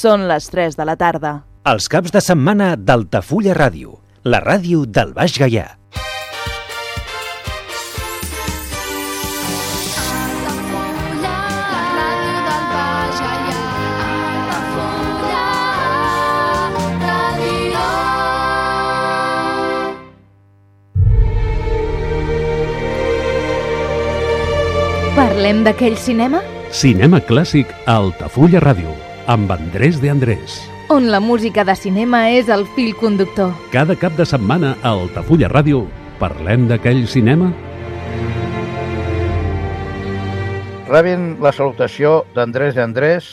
Són les 3 de la tarda. Els caps de setmana d'Altafulla Ràdio, la ràdio del Baix Gaià. Parlem d'aquell cinema? Cinema clàssic a Altafulla Ràdio, amb Andrés de Andrés. On la música de cinema és el fil conductor. Cada cap de setmana a Altafulla Ràdio parlem d'aquell cinema? Rebin la salutació d'Andrés de Andrés,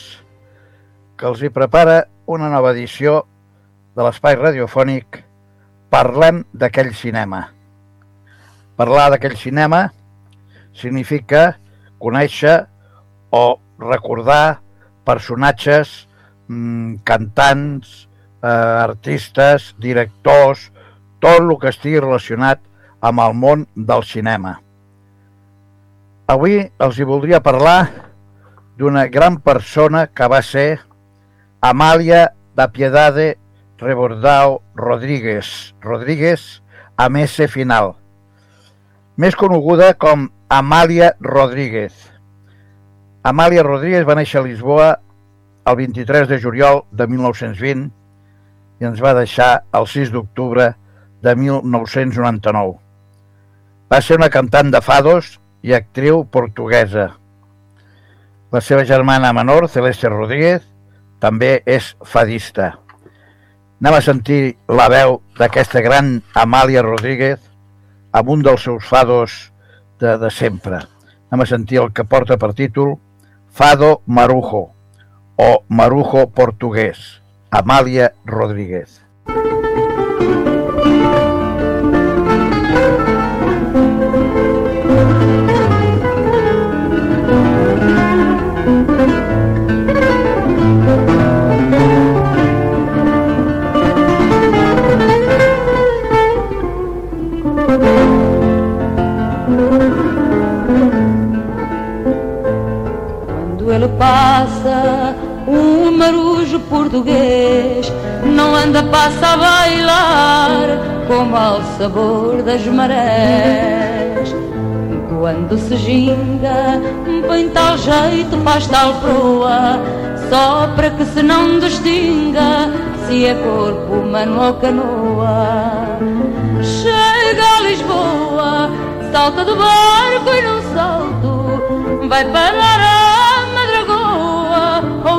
que els hi prepara una nova edició de l'espai radiofònic Parlem d'aquell cinema. Parlar d'aquell cinema significa conèixer o recordar personatges, mmm, cantants, eh, artistes, directors, tot el que estigui relacionat amb el món del cinema. Avui els hi voldria parlar d'una gran persona que va ser Amàlia da Piedade Rebordao Rodríguez, Rodríguez amb S final, més coneguda com Amàlia Rodríguez. Amàlia Rodríguez va néixer a Lisboa el 23 de juliol de 1920 i ens va deixar el 6 d'octubre de 1999. Va ser una cantant de fados i actriu portuguesa. La seva germana menor, Celeste Rodríguez, també és fadista. Anem a sentir la veu d'aquesta gran Amàlia Rodríguez amb un dels seus fados de, de sempre. Anem a sentir el que porta per títol Fado Marujo o Marujo portuguès, Amàlia Rodríguez. Passa, um marujo português não anda, passa a bailar como ao sabor das marés. Quando se ginga, põe tal jeito, faz tal proa, só para que se não distinga se é corpo humano ou canoa. Chega a Lisboa, salta do barco e num salto vai parar a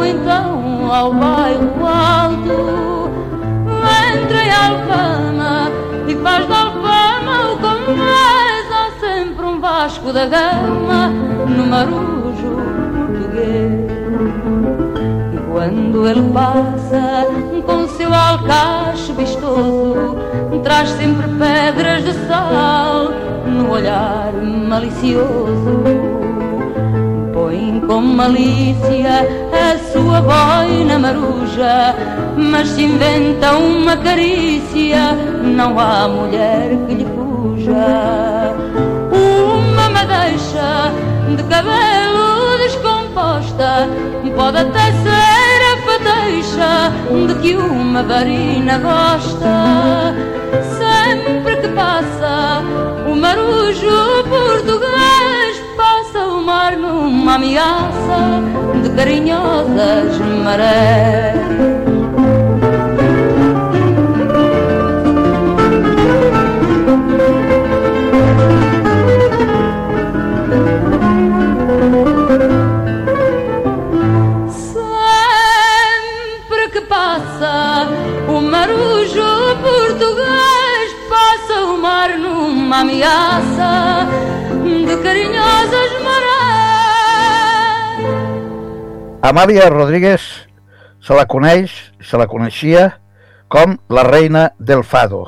então ao bairro alto. Entra em Alfama e faz da Alfama o. Há sempre um Vasco da Gama no marujo português. Quando ele passa com seu alcache vistoso, traz sempre pedras de sal no olhar malicioso. Com malícia a sua boina maruja, mas se inventa uma carícia, não há mulher que lhe fuja. Uma madeixa de cabelo descomposta pode até ser a fateixa de que uma varina gosta. Sempre que passa o marujo ameaça de carinhosas marés. Sempre que passa Amàlia Rodríguez se la coneix, se la coneixia com la reina del fado.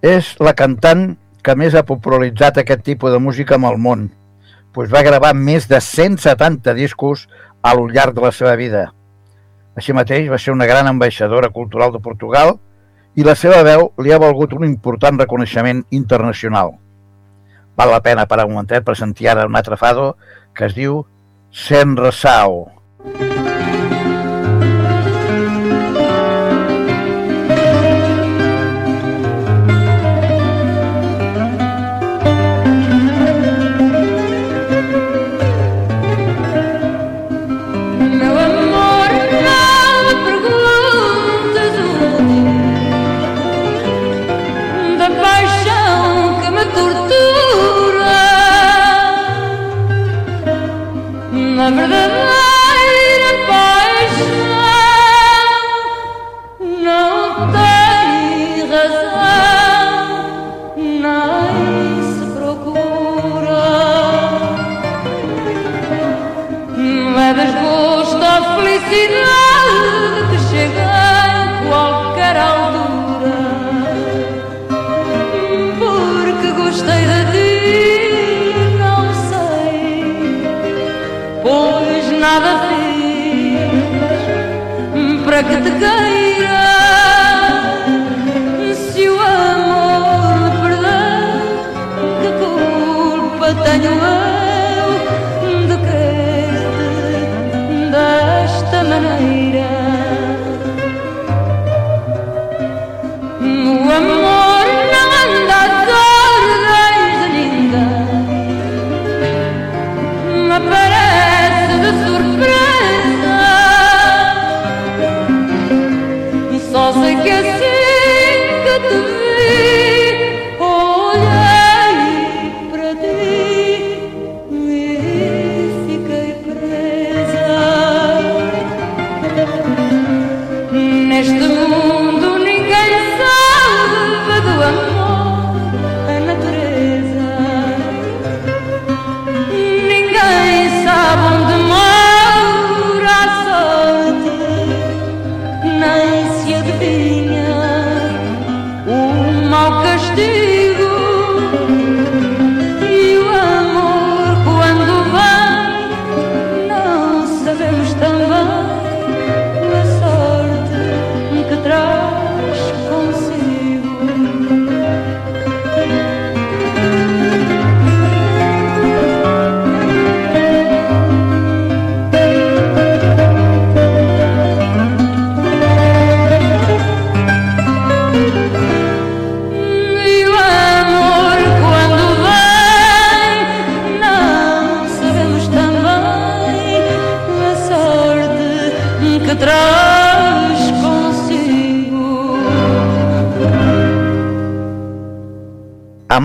És la cantant que més ha popularitzat aquest tipus de música amb el món, doncs va gravar més de 170 discos al llarg de la seva vida. Així mateix va ser una gran ambaixadora cultural de Portugal i la seva veu li ha valgut un important reconeixement internacional. Val la pena parar un momentet per sentir ara un altre fado que es diu Senresao. Senresao. remember the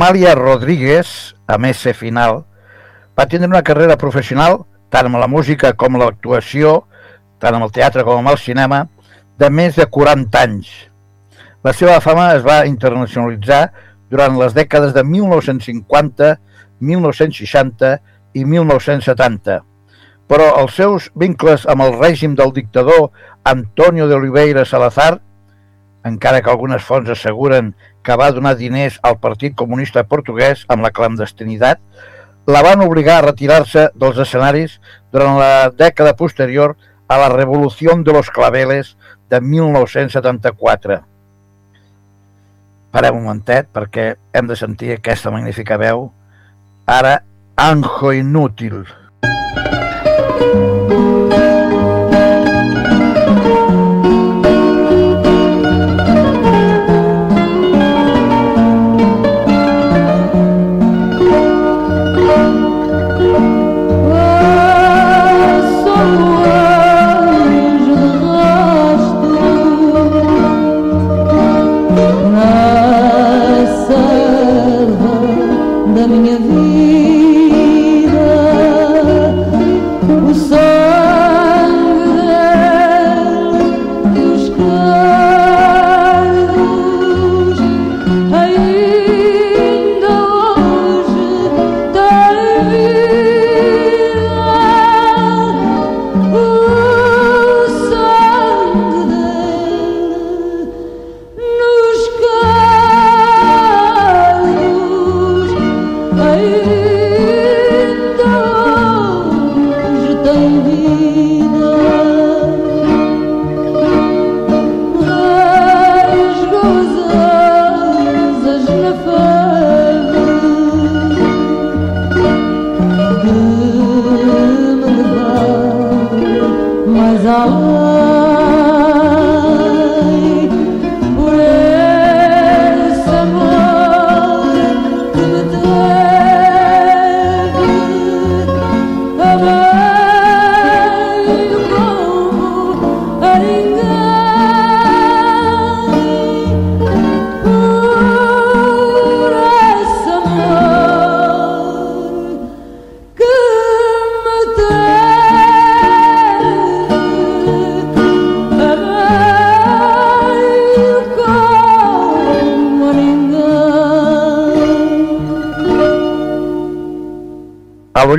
Amàlia Rodríguez, a més ser final, va tindre una carrera professional, tant amb la música com l'actuació, tant amb el teatre com amb el cinema, de més de 40 anys. La seva fama es va internacionalitzar durant les dècades de 1950, 1960 i 1970, però els seus vincles amb el règim del dictador Antonio de Oliveira Salazar, encara que algunes fonts asseguren que va donar diners al Partit Comunista Portuguès amb la clandestinitat, la van obligar a retirar-se dels escenaris durant la dècada posterior a la Revolució de los Claveles de 1974. Parem un momentet perquè hem de sentir aquesta magnífica veu. Ara, Anjo Inútil. Sou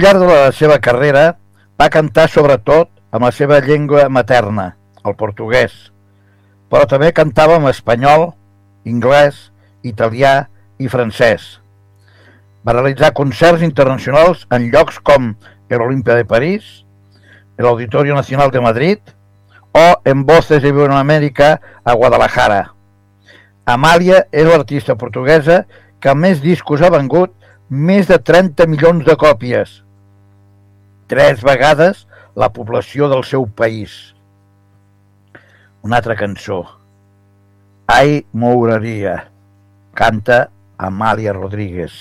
llarg de la seva carrera va cantar sobretot amb la seva llengua materna, el portuguès, però també cantava en espanyol, anglès, italià i francès. Va realitzar concerts internacionals en llocs com l'Olimpia de París, l'Auditorio Nacional de Madrid o en Voces de Iberoamérica a Guadalajara. Amàlia és l'artista portuguesa que més discos ha vengut més de 30 milions de còpies. Tres vegades la població del seu país. Una altra cançó. Ai, mouraria. Canta Amàlia Rodríguez.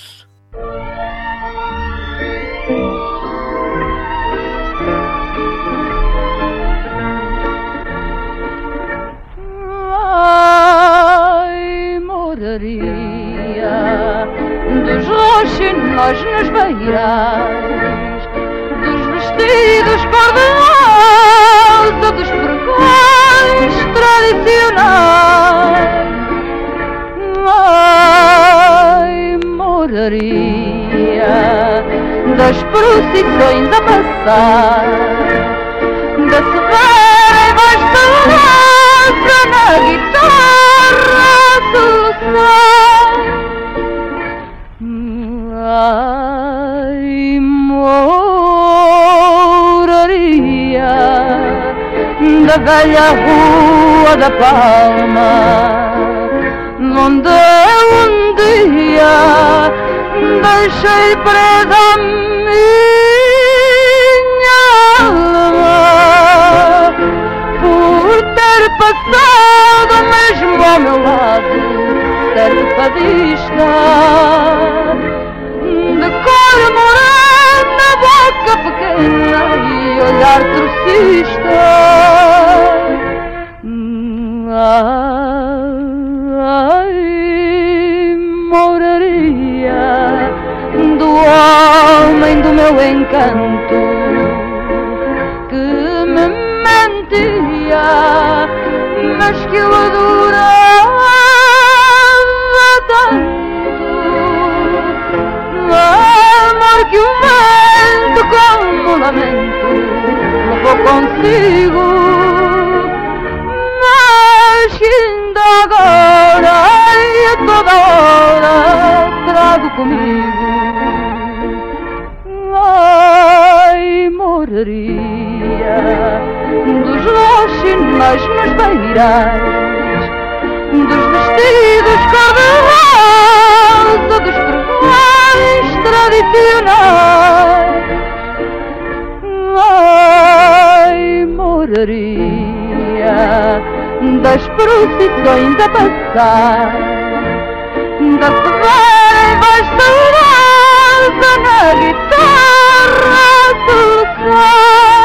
Ai, moraria dos roxinóis nos beirais, dos vestidos cor-de-rosa, dos pregões tradicionais. Ai, moraria das procissões a passar, da severa e vasta na guitarra soluçar. Ai, da velha rua da Palma, onde um dia deixei presa a minha alma por ter passado mesmo ao meu lado, ser fadista olhar trocista. Ai, moraria do homem do meu encanto que me mentia, mas que eu adorava tanto. Amor que o vento como lamento levou consigo, mas ainda agora e a toda hora trago comigo. Ai, moraria dos roxinóis nos beirais, dos vestidos cor-de-rosa, dos pregões tradicionais. Moraria das procissões a passar, da e vasta rosa na guitarra soluçar.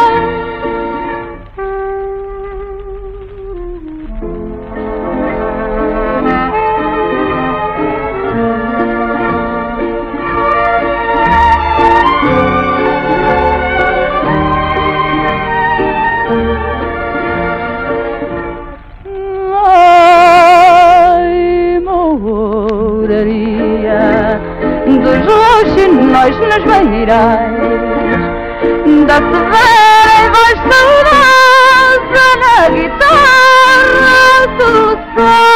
Nos beirais da severa e vasta rosa na guitarra soluçar.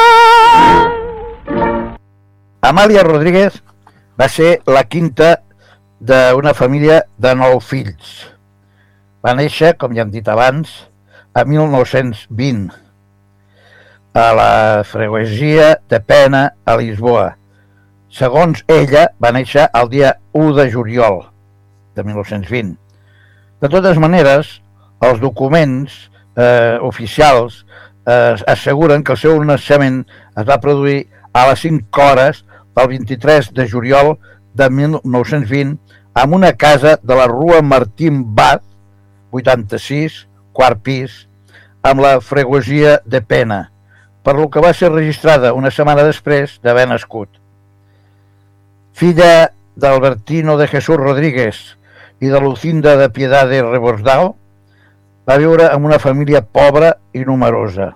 Amàlia Rodríguez va ser la quinta d'una família de nou fills. Va néixer, com ja hem dit abans, a 1920 a la freguesia de Pena a Lisboa. Segons ella, va néixer el dia 1 de juliol de 1920. De totes maneres, els documents eh, oficials eh, asseguren que el seu naixement es va produir a les 5 hores del 23 de juliol de 1920 en una casa de la rua Martín Bat, 86, quart pis, amb la freguesia de Pena, per lo que va ser registrada una setmana després d'haver nascut. Filla d'Albertino de Jesús Rodríguez i de Lucinda de Piedad de Rebordao, va viure en una família pobra i numerosa.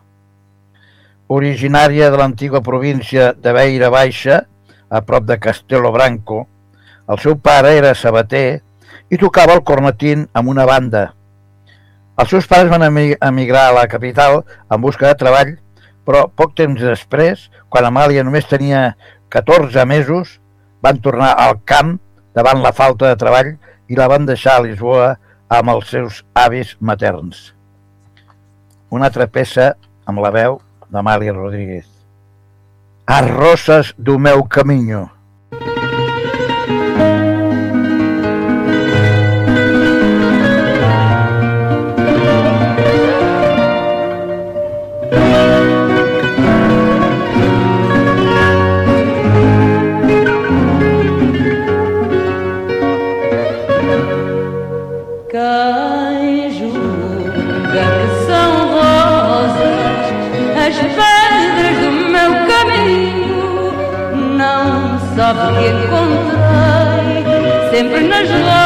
Originària de l'antiga província de Beira Baixa, a prop de Castelo Branco, el seu pare era sabater i tocava el cornetín amb una banda. Els seus pares van emigrar a la capital en busca de treball, però poc temps després, quan Amàlia només tenia 14 mesos, van tornar al camp davant la falta de treball i la van deixar a Lisboa amb els seus avis materns. Una altra peça amb la veu d'Amàlia Rodríguez. As rosas do meu caminho. Que encontrei sempre nas rosas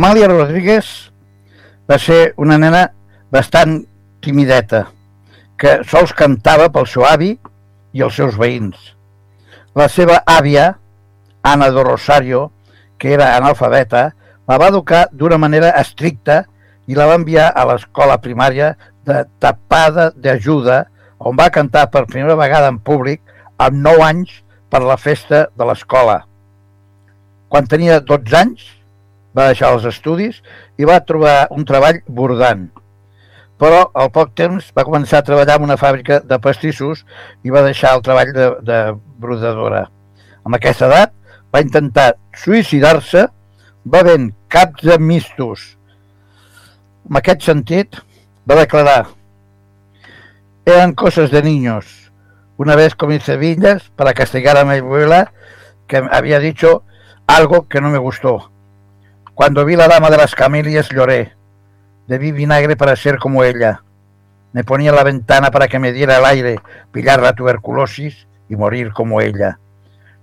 Amàlia Rodríguez va ser una nena bastant timideta, que sols cantava pel seu avi i els seus veïns. La seva àvia, Anna do Rosario, que era analfabeta, la va educar d'una manera estricta i la va enviar a l'escola primària de Tapada d'Ajuda, on va cantar per primera vegada en públic amb 9 anys per la festa de l'escola. Quan tenia 12 anys, va deixar els estudis i va trobar un treball bordant. Però al poc temps va començar a treballar en una fàbrica de pastissos i va deixar el treball de, de brodadora. Amb aquesta edat va intentar suïcidar-se bevent caps de mistos. En aquest sentit, va declarar Eran cosas de niños. Una vez comí cebillas para castigar a mi abuela que había dicho algo que no me gustó. Cuando vi la dama de las camelias lloré. Bebí vinagre para ser como ella. Me ponía la ventana para que me diera el aire, pillar la tuberculosis y morir como ella.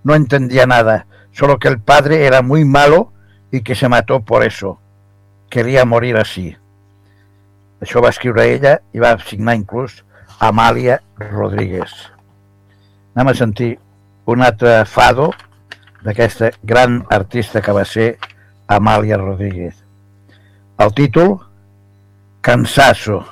No entendía nada, solo que el padre era muy malo y que se mató por eso. Quería morir así. Això va escriure ella i va signar inclús Amàlia Rodríguez. Anem a sentir un altre fado d'aquesta gran artista que va ser Amàlia Rodríguez. El títol, Cansasso.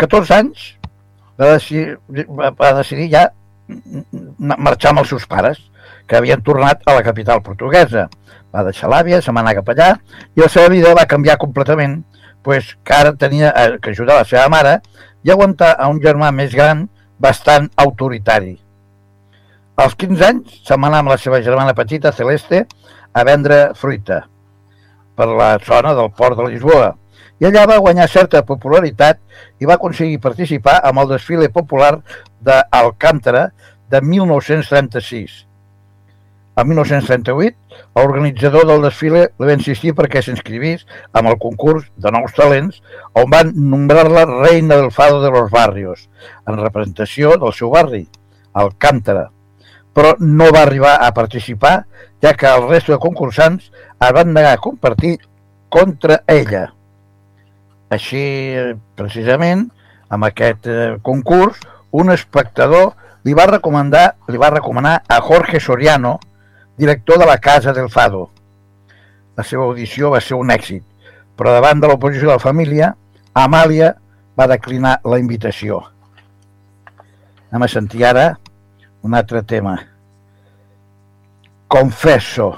14 anys va decidir, va decidir ja marxar amb els seus pares, que havien tornat a la capital portuguesa. Va deixar l'àvia, se va anar cap allà, i la seva vida va canviar completament, pues, que ara tenia eh, que ajudar la seva mare i aguantar a un germà més gran bastant autoritari. Als 15 anys se'n va anar amb la seva germana petita, Celeste, a vendre fruita per la zona del port de Lisboa i allà va guanyar certa popularitat i va aconseguir participar amb el desfile popular d'Alcántara de 1936. El 1938, l'organitzador del desfile li va insistir perquè s'inscrivís amb el concurs de nous talents on van nombrar-la reina del fado de los barrios, en representació del seu barri, Alcántara. Però no va arribar a participar, ja que el resto de concursants es van negar a compartir contra ella. Així, precisament, amb aquest eh, concurs, un espectador li va recomendar, li va recomanar a Jorge Soriano, director de la Casa del Fado. La seva audició va ser un èxit, però davant de l'oposició de la família, Amàlia va declinar la invitació. Anem a sentir ara un altre tema. Confesso,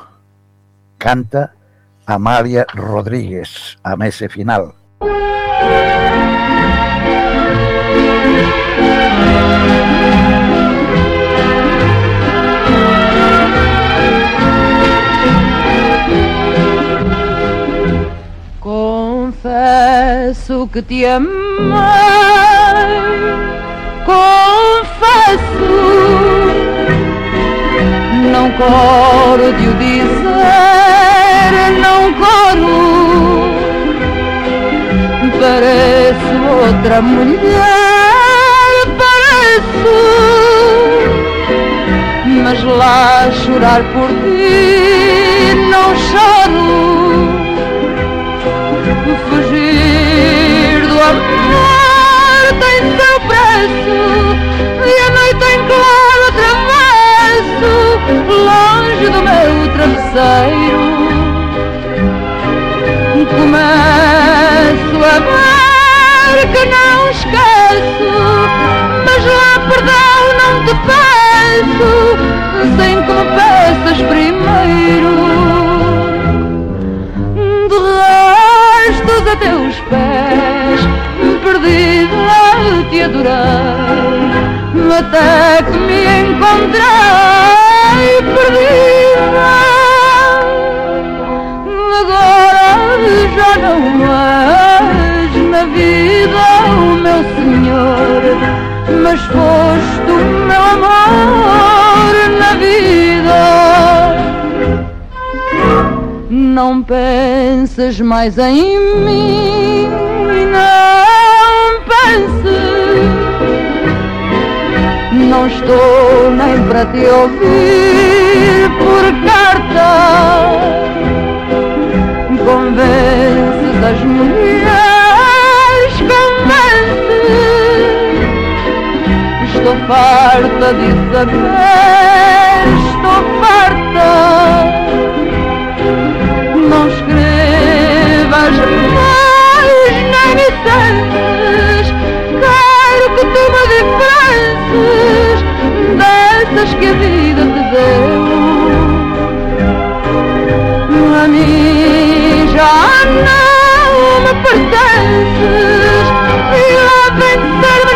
canta Amàlia Rodríguez, amb ese final. Juro que te amei. Confesso, não coro de o dizer, não coro. Pareço outra mulher, pareço. Mas lá chorar por ti não choro Fugir do amor tem seu preço E a noite em claro atravesso Longe do meu travesseiro Começo a ver que não esqueço Mas lá perdão não te peço Sem que me peças primeiro. De restos a teus pés, perdida te adorei, até que me encontrei mas foste o meu amor na vida. Não penses mais em mim, não penses. Não estou nem para te ouvir por carta. Convences as mulheres, Estou farta de saber, estou farta. Não escrevas mais nem me sentes Quero que tu me diferences Dessas que a vida te deu. A mim já não me pertences. E lá vencer-me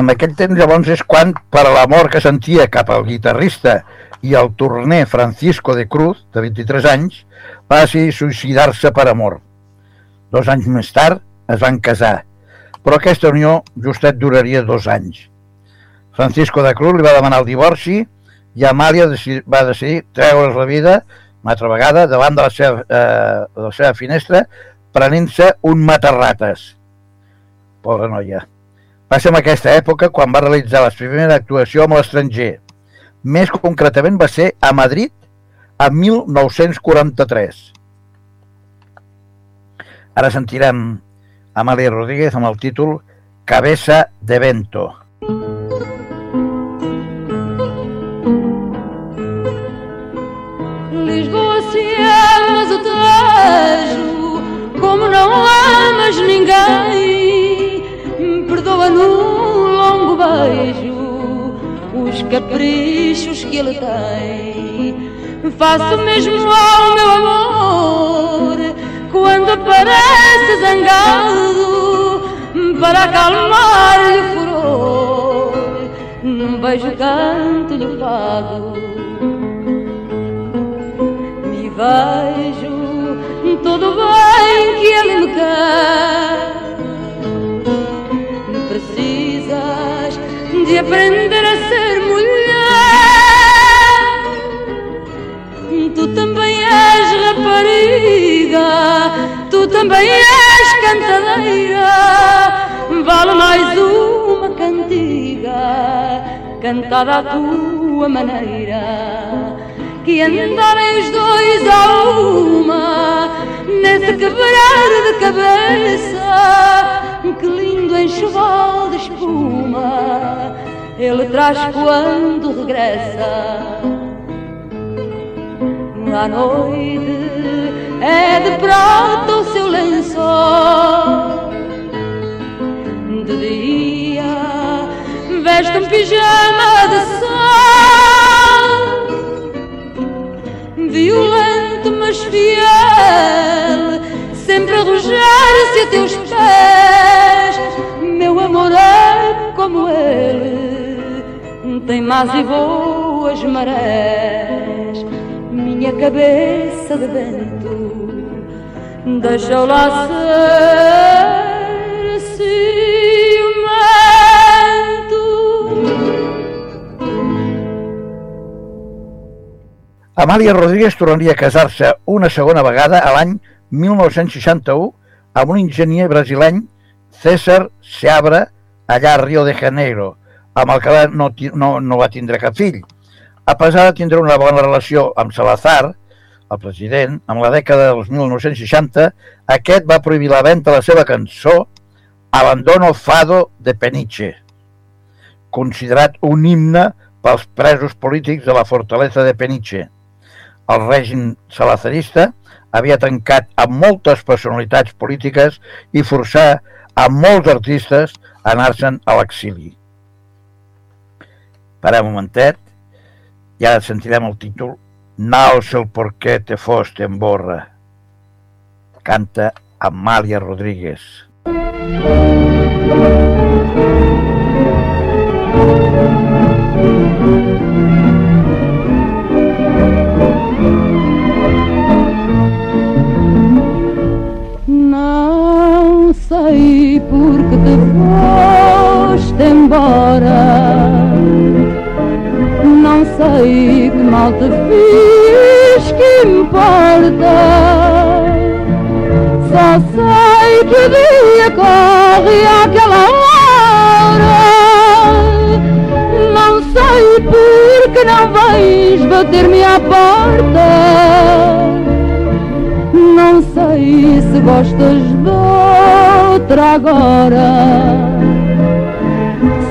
En aquell temps llavors és quan, per l'amor que sentia cap al guitarrista i al torner Francisco de Cruz, de 23 anys, va decidir suïcidar-se per amor. Dos anys més tard es van casar, però aquesta unió justet duraria dos anys. Francisco de Cruz li va demanar el divorci i Amàlia va decidir treure's la vida una altra vegada davant de la seva, eh, de la seva finestra prenent-se un matarrates. Pobra noia. Va ser en aquesta època quan va realitzar la primera actuació amb l'estranger. Més concretament va ser a Madrid a 1943. Ara sentirem Amàlia Rodríguez amb el títol Cabeza de Vento. Lisboa se amas o tejo como não amas ninguém beijo os caprichos que ele tem. Faço mesmo ao meu amor quando aparece zangado para acalmar-lhe o furor. Num beijo canto-lhe o fado. Me vejo todo bem que ele me quer de aprender a ser mulher. Tu também és rapariga, tu também és cantadeira. Vale mais uma cantiga, cantada à tua maneira. Que andarem os dois a uma, nesse quebrar de cabeça. Que lindo enxoval de espuma ele traz quando regressa. À noite é de prata o seu lençol. De dia veste um pijama de sol, violento mas fiel, sempre a rojar-se a teus pés. Meu amor é como ele, tem mais e boas marés minha cabeça de vento deixa-o lá ser ciumento. Amàlia Rodríguez tornaria a casar-se una segona vegada a l'any 1961 amb un enginyer brasileny, César Seabra, allà a Rio de Janeiro, amb el que no, no, no va tindre cap fill. A pesar de tindre una bona relació amb Salazar, el president, en la dècada dels 1960, aquest va prohibir la venda de la seva cançó Abandono Fado de Peniche, considerat un himne pels presos polítics de la fortalesa de Peniche. El règim salazarista havia tancat amb moltes personalitats polítiques i forçar a molts artistes a anar-se'n a l'exili. Parem un momentet i ara sentirem el títol No sé el por qué te foste en borra. Canta Amàlia Rodríguez. Não sei por que te foste embora não sei que mal te fiz, que importa. Só sei que o dia corre àquela hora. Não sei por que não vais bater-me à porta. Não sei se gostas de outra agora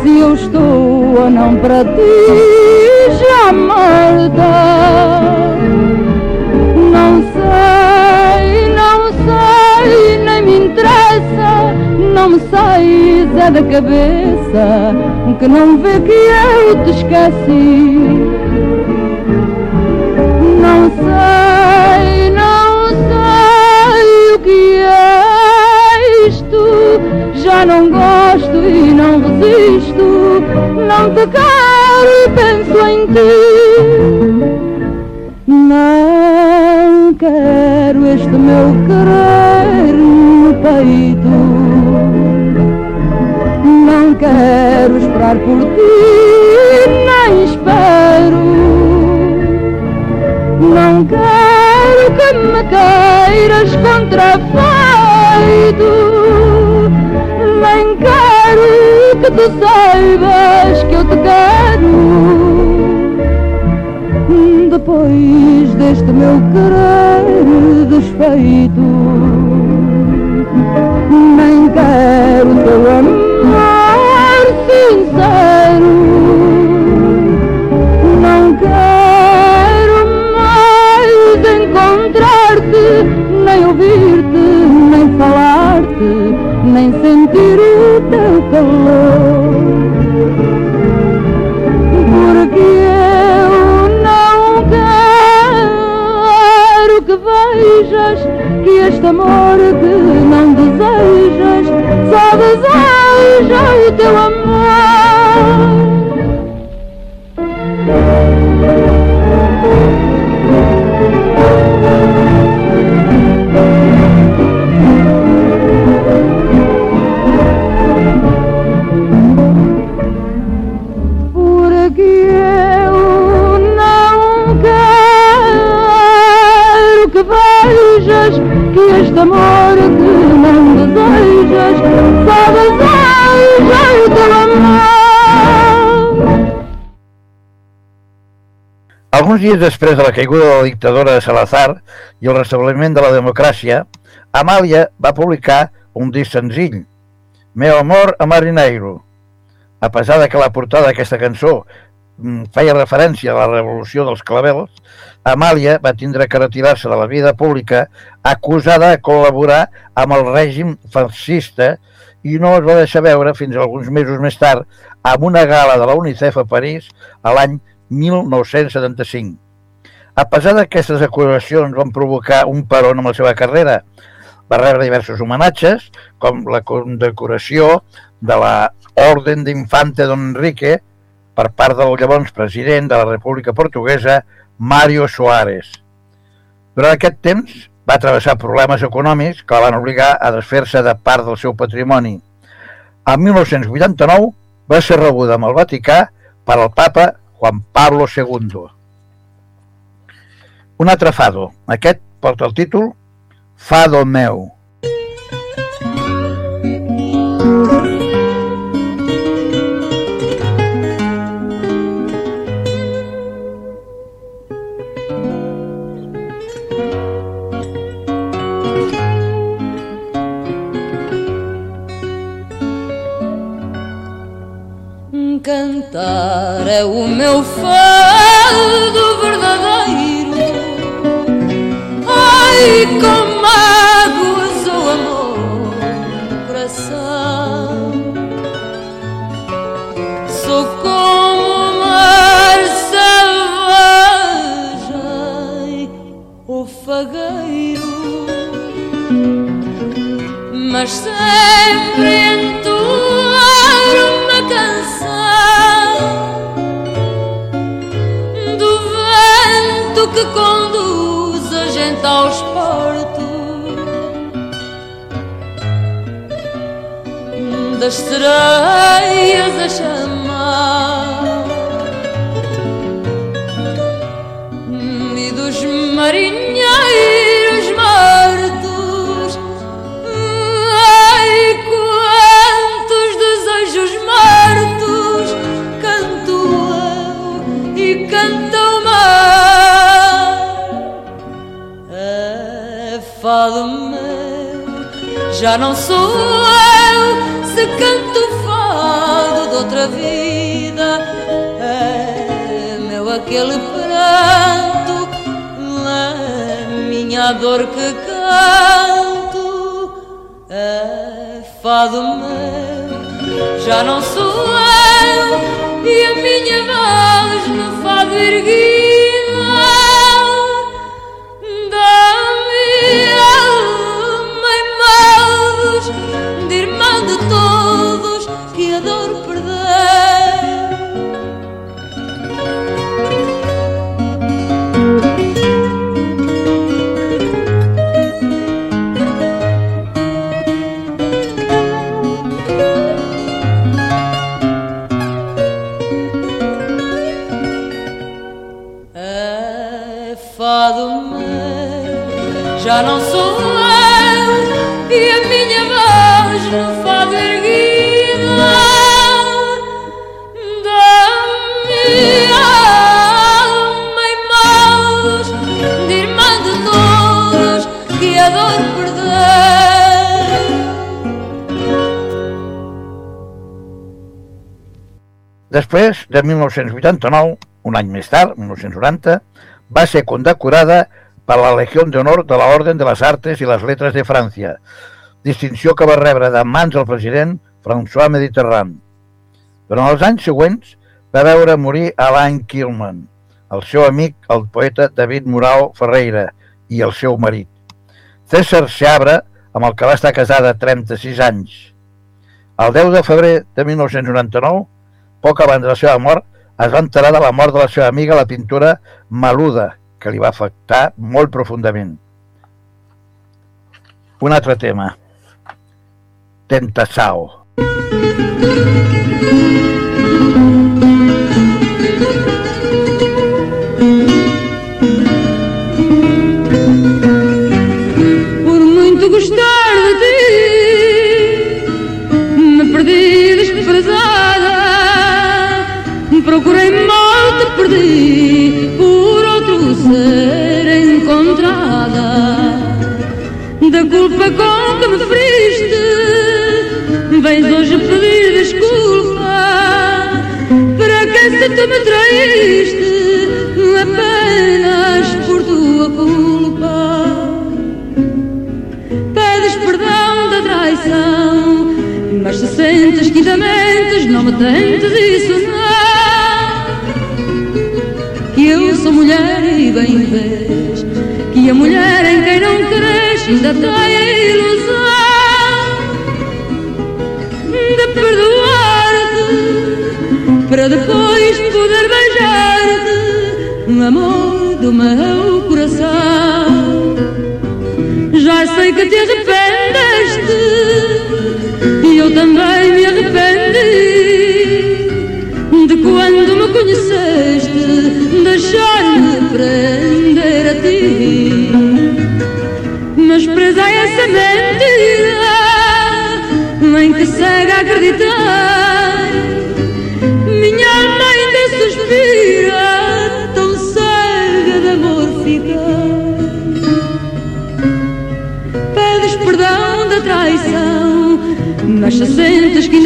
se eu estou ou não para ti já morta. Não sei, não sei, nem me interessa, não me sai é da cabeça que não vê que eu te esqueci. Não sei, não sei o que é não gosto e não resisto, não te quero e penso em ti. Não quero este meu querer no peito. Não quero esperar por ti, nem espero. Não quero que me queiras contrafeito. Meu querer desfeito, nem quero teu amor sincero. Não quero mais encontrar-te, nem ouvir-te, nem falar-te, nem sentir o teu calor. Que este amor que não desejas, só deseja o teu amor. Que este amor que não desejas só deseja o teu amor. Alguns dies després de la caiguda de la dictadura de Salazar i el restabliment de la democràcia, Amàlia va publicar un disc senzill, Meu amor a marineiro. a pesar de que la portada d'aquesta cançó feia referència a la revolució dels clavelos, Amàlia va tindre que retirar-se de la vida pública acusada de col·laborar amb el règim fascista i no es va deixar veure fins alguns mesos més tard amb una gala de la UNICEF a París a l'any 1975. A pesar d'aquestes acusacions van provocar un peron amb la seva carrera, va rebre diversos homenatges, com la condecoració de la Orden d'Infante Don Enrique per part del llavors president de la República Portuguesa, Mario Soares. Durant aquest temps va travessar problemes econòmics que la van obligar a desfer-se de part del seu patrimoni. En 1989 va ser rebuda amb el Vaticà per al papa Juan Pablo II. Un altre fado. Aquest porta el títol Fado meu. Cantar. É o meu fado verdadeiro. Ai, com mágoas o amor coração. Sou como mar selvagem o fagueiro Mas sempre gente aos portos das sereias a chamar e dos marinheiros já não sou eu se canto fado de outra vida é meu aquele pranto é minha dor que canto é fado meu. Já não sou eu e a minha voz no fado erguida Després de 1989, un any més tard, 1990, va ser condecorada per la Legió d'Honor de la Orden de les Artes i les Letres de França, distinció que va rebre de mans del president François Mediterrand. Durant els anys següents va veure morir Alain Kilman, el seu amic, el poeta David Morao Ferreira, i el seu marit. César Seabra, amb el que va estar casada 36 anys. El 10 de febrer de 1999, poc abans de la seva mort, es va enterar de la mort de la seva amiga, la pintora Maluda, que li va afectar molt profundament. Un altre tema. Tentação. Por sentes que ainda mentes, não me tentes isso não. Que eu sou mulher e bem vês, que a mulher em quem não cresce ainda tem a ilusão de perdoar-te para depois poder beijar-te, amor do meu coração. Já sei que te arrependeste e eu também me arrependi de quando me conheceste, deixar-me prender a ti. Mas presa a essa mentira em que cega a acreditar,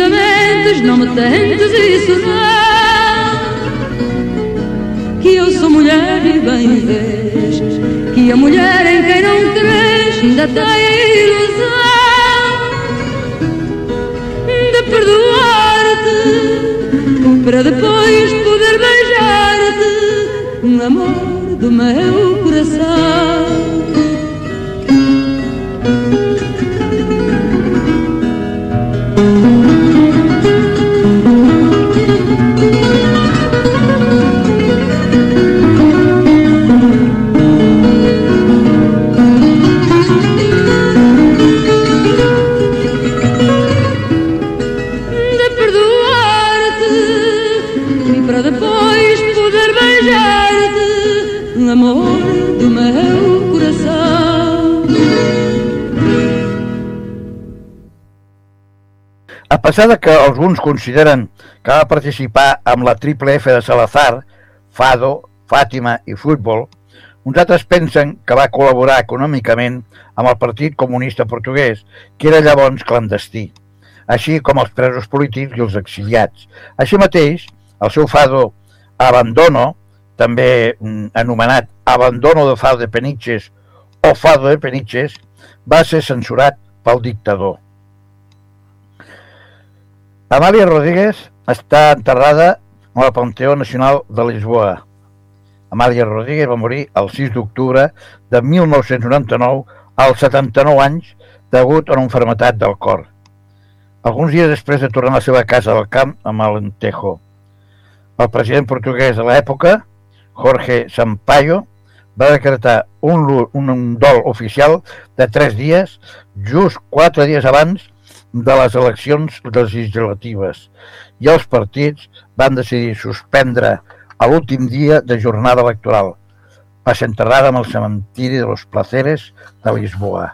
ainda mentes, não me tentes isso não. Que eu sou mulher e bem vês, que a mulher em quem não cresce ainda tem a ilusão de perdoar-te para depois poder beijar-te, amor do meu coração. A pesar de que alguns consideren que va participar amb la triple F de Salazar, Fado, Fàtima i Futbol, uns altres pensen que va col·laborar econòmicament amb el Partit Comunista Portuguès, que era llavors clandestí, així com els presos polítics i els exiliats. Així mateix, el seu Fado Abandono, també mm, anomenat Abandono de Fado de Peniches o Fado de Peniches, va ser censurat pel dictador. Amàlia Rodríguez està enterrada al Panteó Nacional de Lisboa. Amàlia Rodríguez va morir el 6 d'octubre de 1999 als 79 anys degut a una enfermetat del cor. Alguns dies després de tornar a la seva casa del camp amb Alentejo. El president portuguès de l'època, Jorge Sampaio, va decretar un, un, un dol oficial de tres dies, just quatre dies abans de les eleccions legislatives, i els partits van decidir suspendre a l'últim dia de jornada electoral. Va ser enterrada en el cementiri de los Placeres de Lisboa.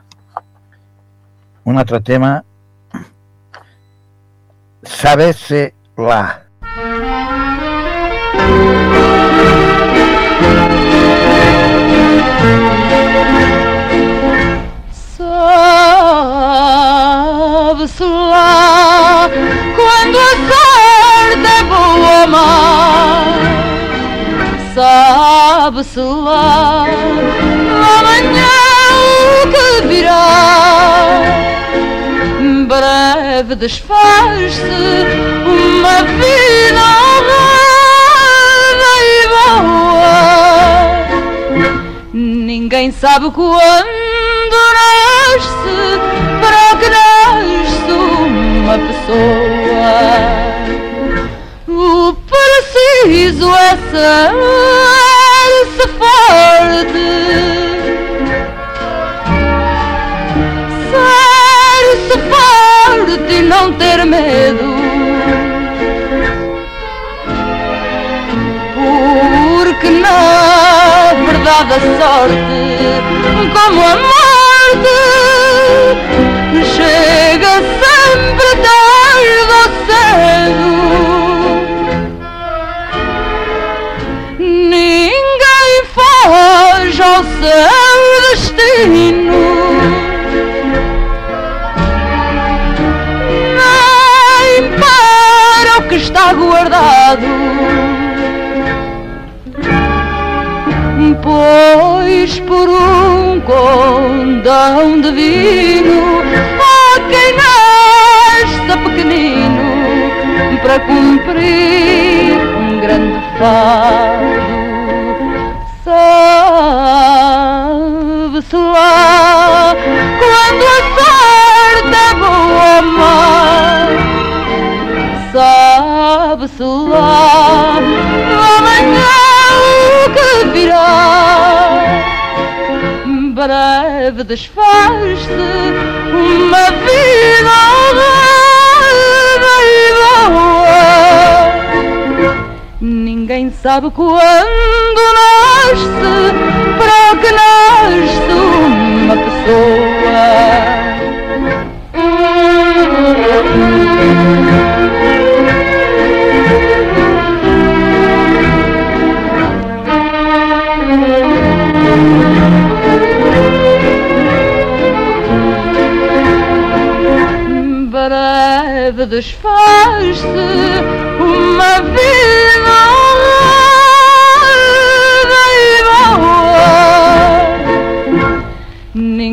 Un altre tema, Sabese la. Sabe-se lá quando a sorte é boa má. Sabe-se lá amanhã o que virá. Breve desfaz-se uma vida honrada e boa. Ninguém sabe quando nasce pessoa. O preciso é ser-se forte. Ser-se forte e não ter medo. Porque na verdade a sorte, como a morte, ao seu destino. Nem para o que está guardado. Pois por um condão divino há quem nasça pequenino para cumprir um grande fardo. Sabe-se lá quando a sorte é boa má. Sabe-se lá amanhã o que virá. Breve desfaz-se uma vida horrível. Ninguém sabe quando nasce, para que nasce. Breve desfaz-se uma vida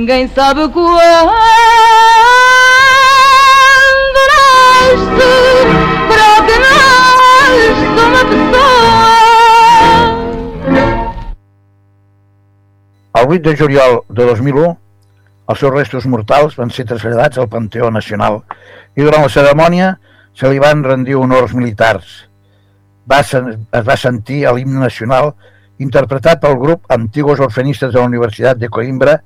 Ninguém sabe quando nasce, para que nasce uma pessoa. El 8 de juliol de 2001, els seus restos mortals van ser traslladats al Panteó Nacional i durant la cerimònia se li van rendir honors militars. Va, es va sentir l'himne nacional interpretat pel grup Antiguos Orfenistes de la Universitat de Coimbra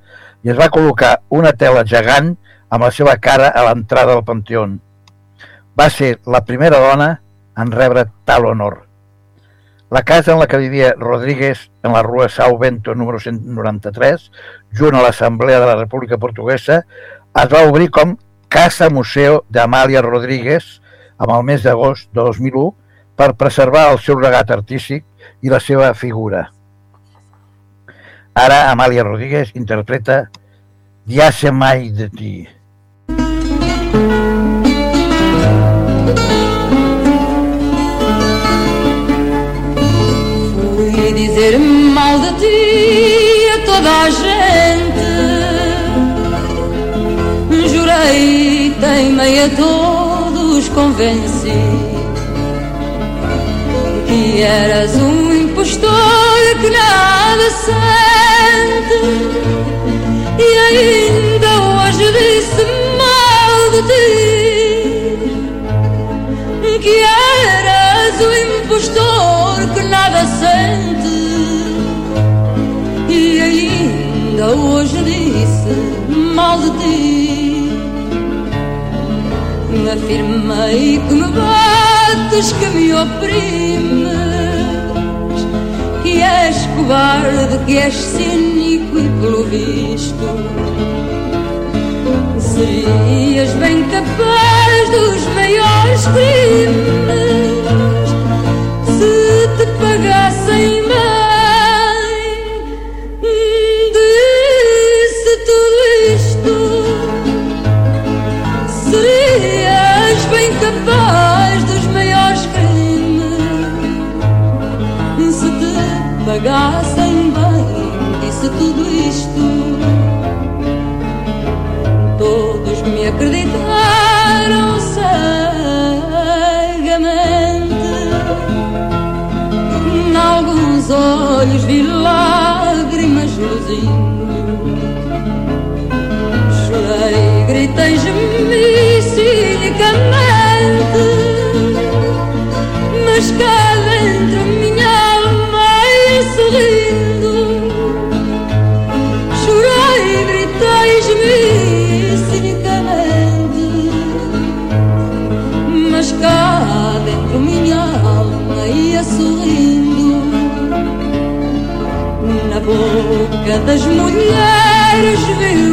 i es va col·locar una tela gegant amb la seva cara a l'entrada del Panteó. Va ser la primera dona en rebre tal honor. La casa en la que vivia Rodríguez, en la rua Sau Bento número 193, junt a l'Assemblea de la República Portuguesa, es va obrir com Casa Museu d'Amàlia Rodríguez amb el mes d'agost de 2001 per preservar el seu regat artístic i la seva figura. Ara Amàlia Rodríguez interpreta Ja sé mai de ti. Fui dizer mal de ti a toda a gente. Jurei, teimei a todos, convenci que eras um impostor que nada sente. E ainda hoje disse mal de ti que eras o impostor que nada sente. E ainda hoje disse mal de ti. Afirmei que me bates que me oprimes que és cobarde que és cínico e pelo visto Serias bem capaz dos maiores crimes se te pagassem sing das mulheres vi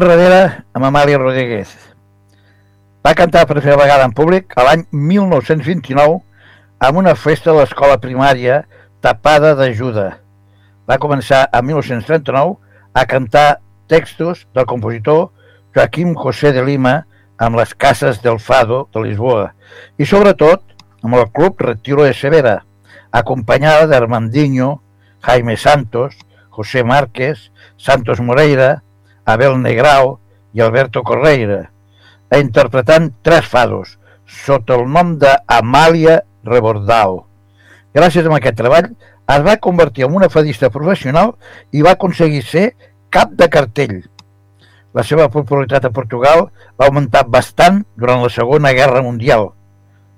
enrere amb Amàlia Rodríguez. Va cantar per primera vegada en públic a l'any 1929 amb una festa de l'escola primària tapada d'ajuda. Va començar en 1939 a cantar textos del compositor Joaquim José de Lima amb les Cases del Fado de Lisboa i sobretot amb el Club Retiro de Severa, acompanyada d'Armandinho, Jaime Santos, José Márquez, Santos Moreira, Abel Negrao i Alberto Correira, interpretant tres fados sota el nom d'Amàlia Rebordao. Gràcies a aquest treball es va convertir en una fadista professional i va aconseguir ser cap de cartell. La seva popularitat a Portugal va augmentar bastant durant la Segona Guerra Mundial.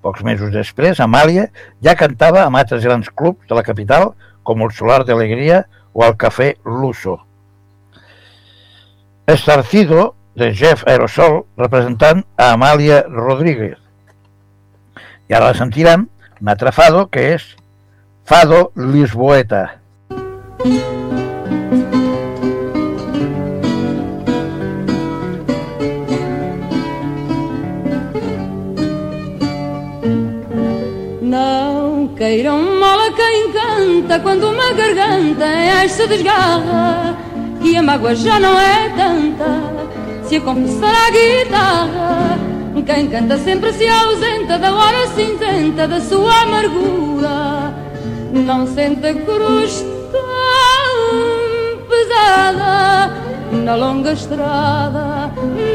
Pocs mesos després, Amàlia ja cantava amb altres grans clubs de la capital, com el Solar de Alegria o el Café Luso. Estarcido, de Jeff Aerosol, representant a Amàlia Rodríguez. I ara la sentirem un altre fado, que és Fado Lisboeta. Não queiram mal a quem canta quando uma garganta se desgarra que a mágoa já não é tanta. Se a confessar à guitarra quem canta sempre se ausenta da hora cinzenta da sua amargura. Não sente a cruz tão pesada na longa estrada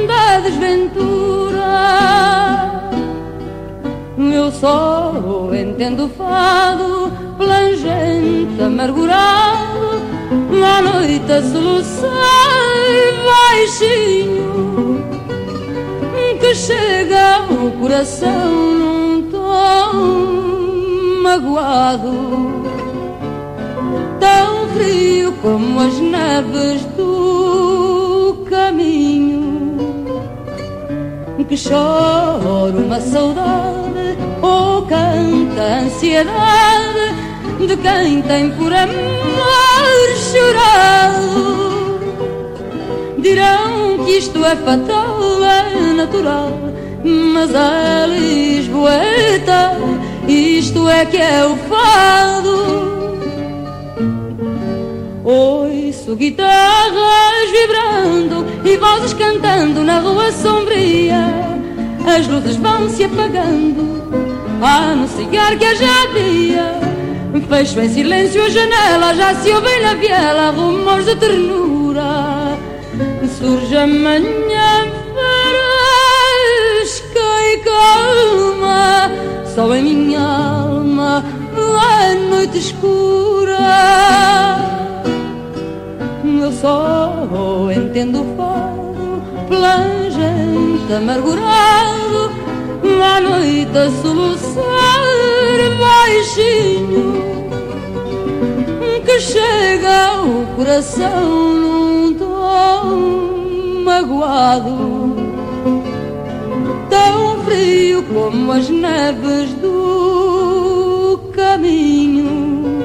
da desventura. Meu sol entendo o fado plangente, amargurado. Na noite a soluçar baixinho que chega ao coração num tom magoado tão frio como as neves do caminho que chora uma saudade ou canta a ansiedade de quem tem por amor chorado. Dirão que isto é fatal, é natural, mas a Lisboeta, isto é que é o fado. Ouço guitarras vibrando e vozes cantando na rua sombria. As luzes vão se apagando a anunciar que já dia. Fecho em silêncio a janela, já se ouvem na viela rumores de ternura. Surge a manhã fresca e calma, só em minha alma a noite escura. Eu só entendo o fado plangente, amargurado, à noite a soluçar baixinho que chega ao coração num tom magoado, tão frio como as neves do caminho,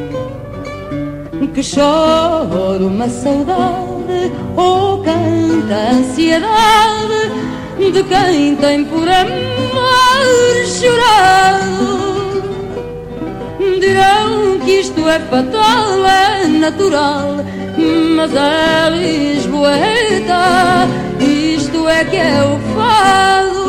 que chora uma saudade ou canta a ansiedade de quem tem por amor chorado. Dirão que isto é fatal, é natural, mas é Lisboeta, isto é que é o fado.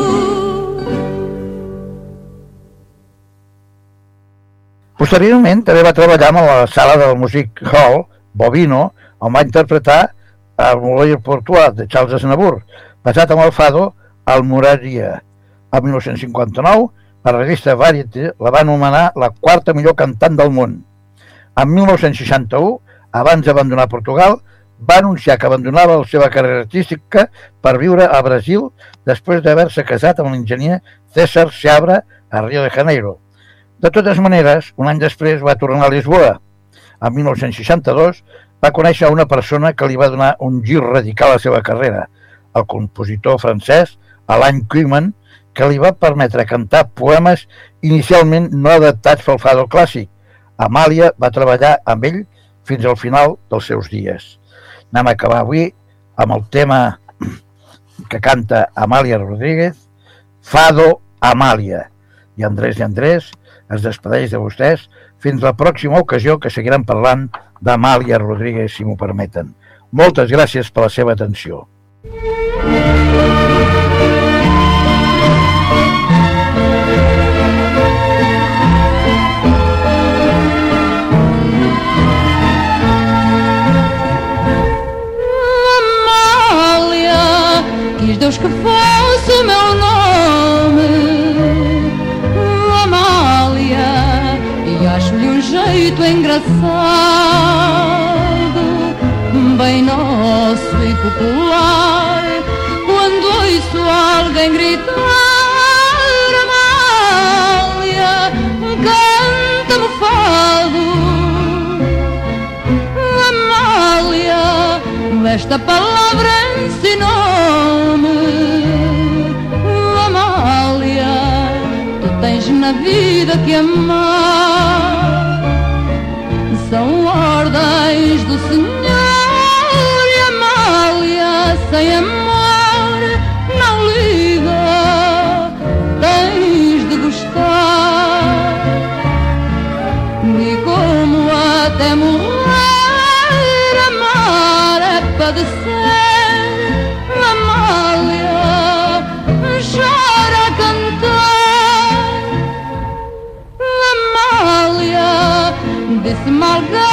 Posteriorment també va treballar amb la sala del Music Hall, Bovino, on va interpretar el Moloyer Portuat de Charles Aznavour, basat en el fado Almoraria. El 1959 la revista Variety la va anomenar la quarta millor cantant del món. En 1961, abans d'abandonar Portugal, va anunciar que abandonava la seva carrera artística per viure a Brasil després d'haver-se casat amb l'enginyer César Seabra a Rio de Janeiro. De totes maneres, un any després va tornar a Lisboa. En 1962 va conèixer una persona que li va donar un gir radical a la seva carrera, el compositor francès Alain Kuhlmann, que li va permetre cantar poemes inicialment no adaptats pel fado clàssic. Amàlia va treballar amb ell fins al final dels seus dies. Anem a acabar avui amb el tema que canta Amàlia Rodríguez, Fado Amàlia. I Andrés i Andrés es despedeix de vostès fins la pròxima ocasió que seguiran parlant d'Amàlia Rodríguez, si m'ho permeten. Moltes gràcies per la seva atenció. Amália, quis Deus que fosse meu nome. Amália, e acho-lhe um jeito engraçado, bem nosso e popular. Quando ouço alguém gritar, esta palavra ensinou-me. Amália, tu tens na vida que amar. São ordens do Senhor e Amália, sem amor, all good.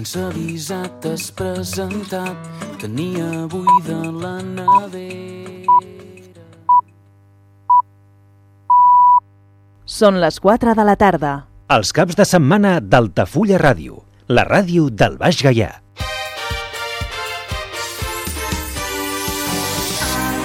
Sense avisar t'has presentat. Tenia buida la nevera. Són les 4 de la tarda. Els caps de setmana d'Altafulla Ràdio, la ràdio del Baix Gaià.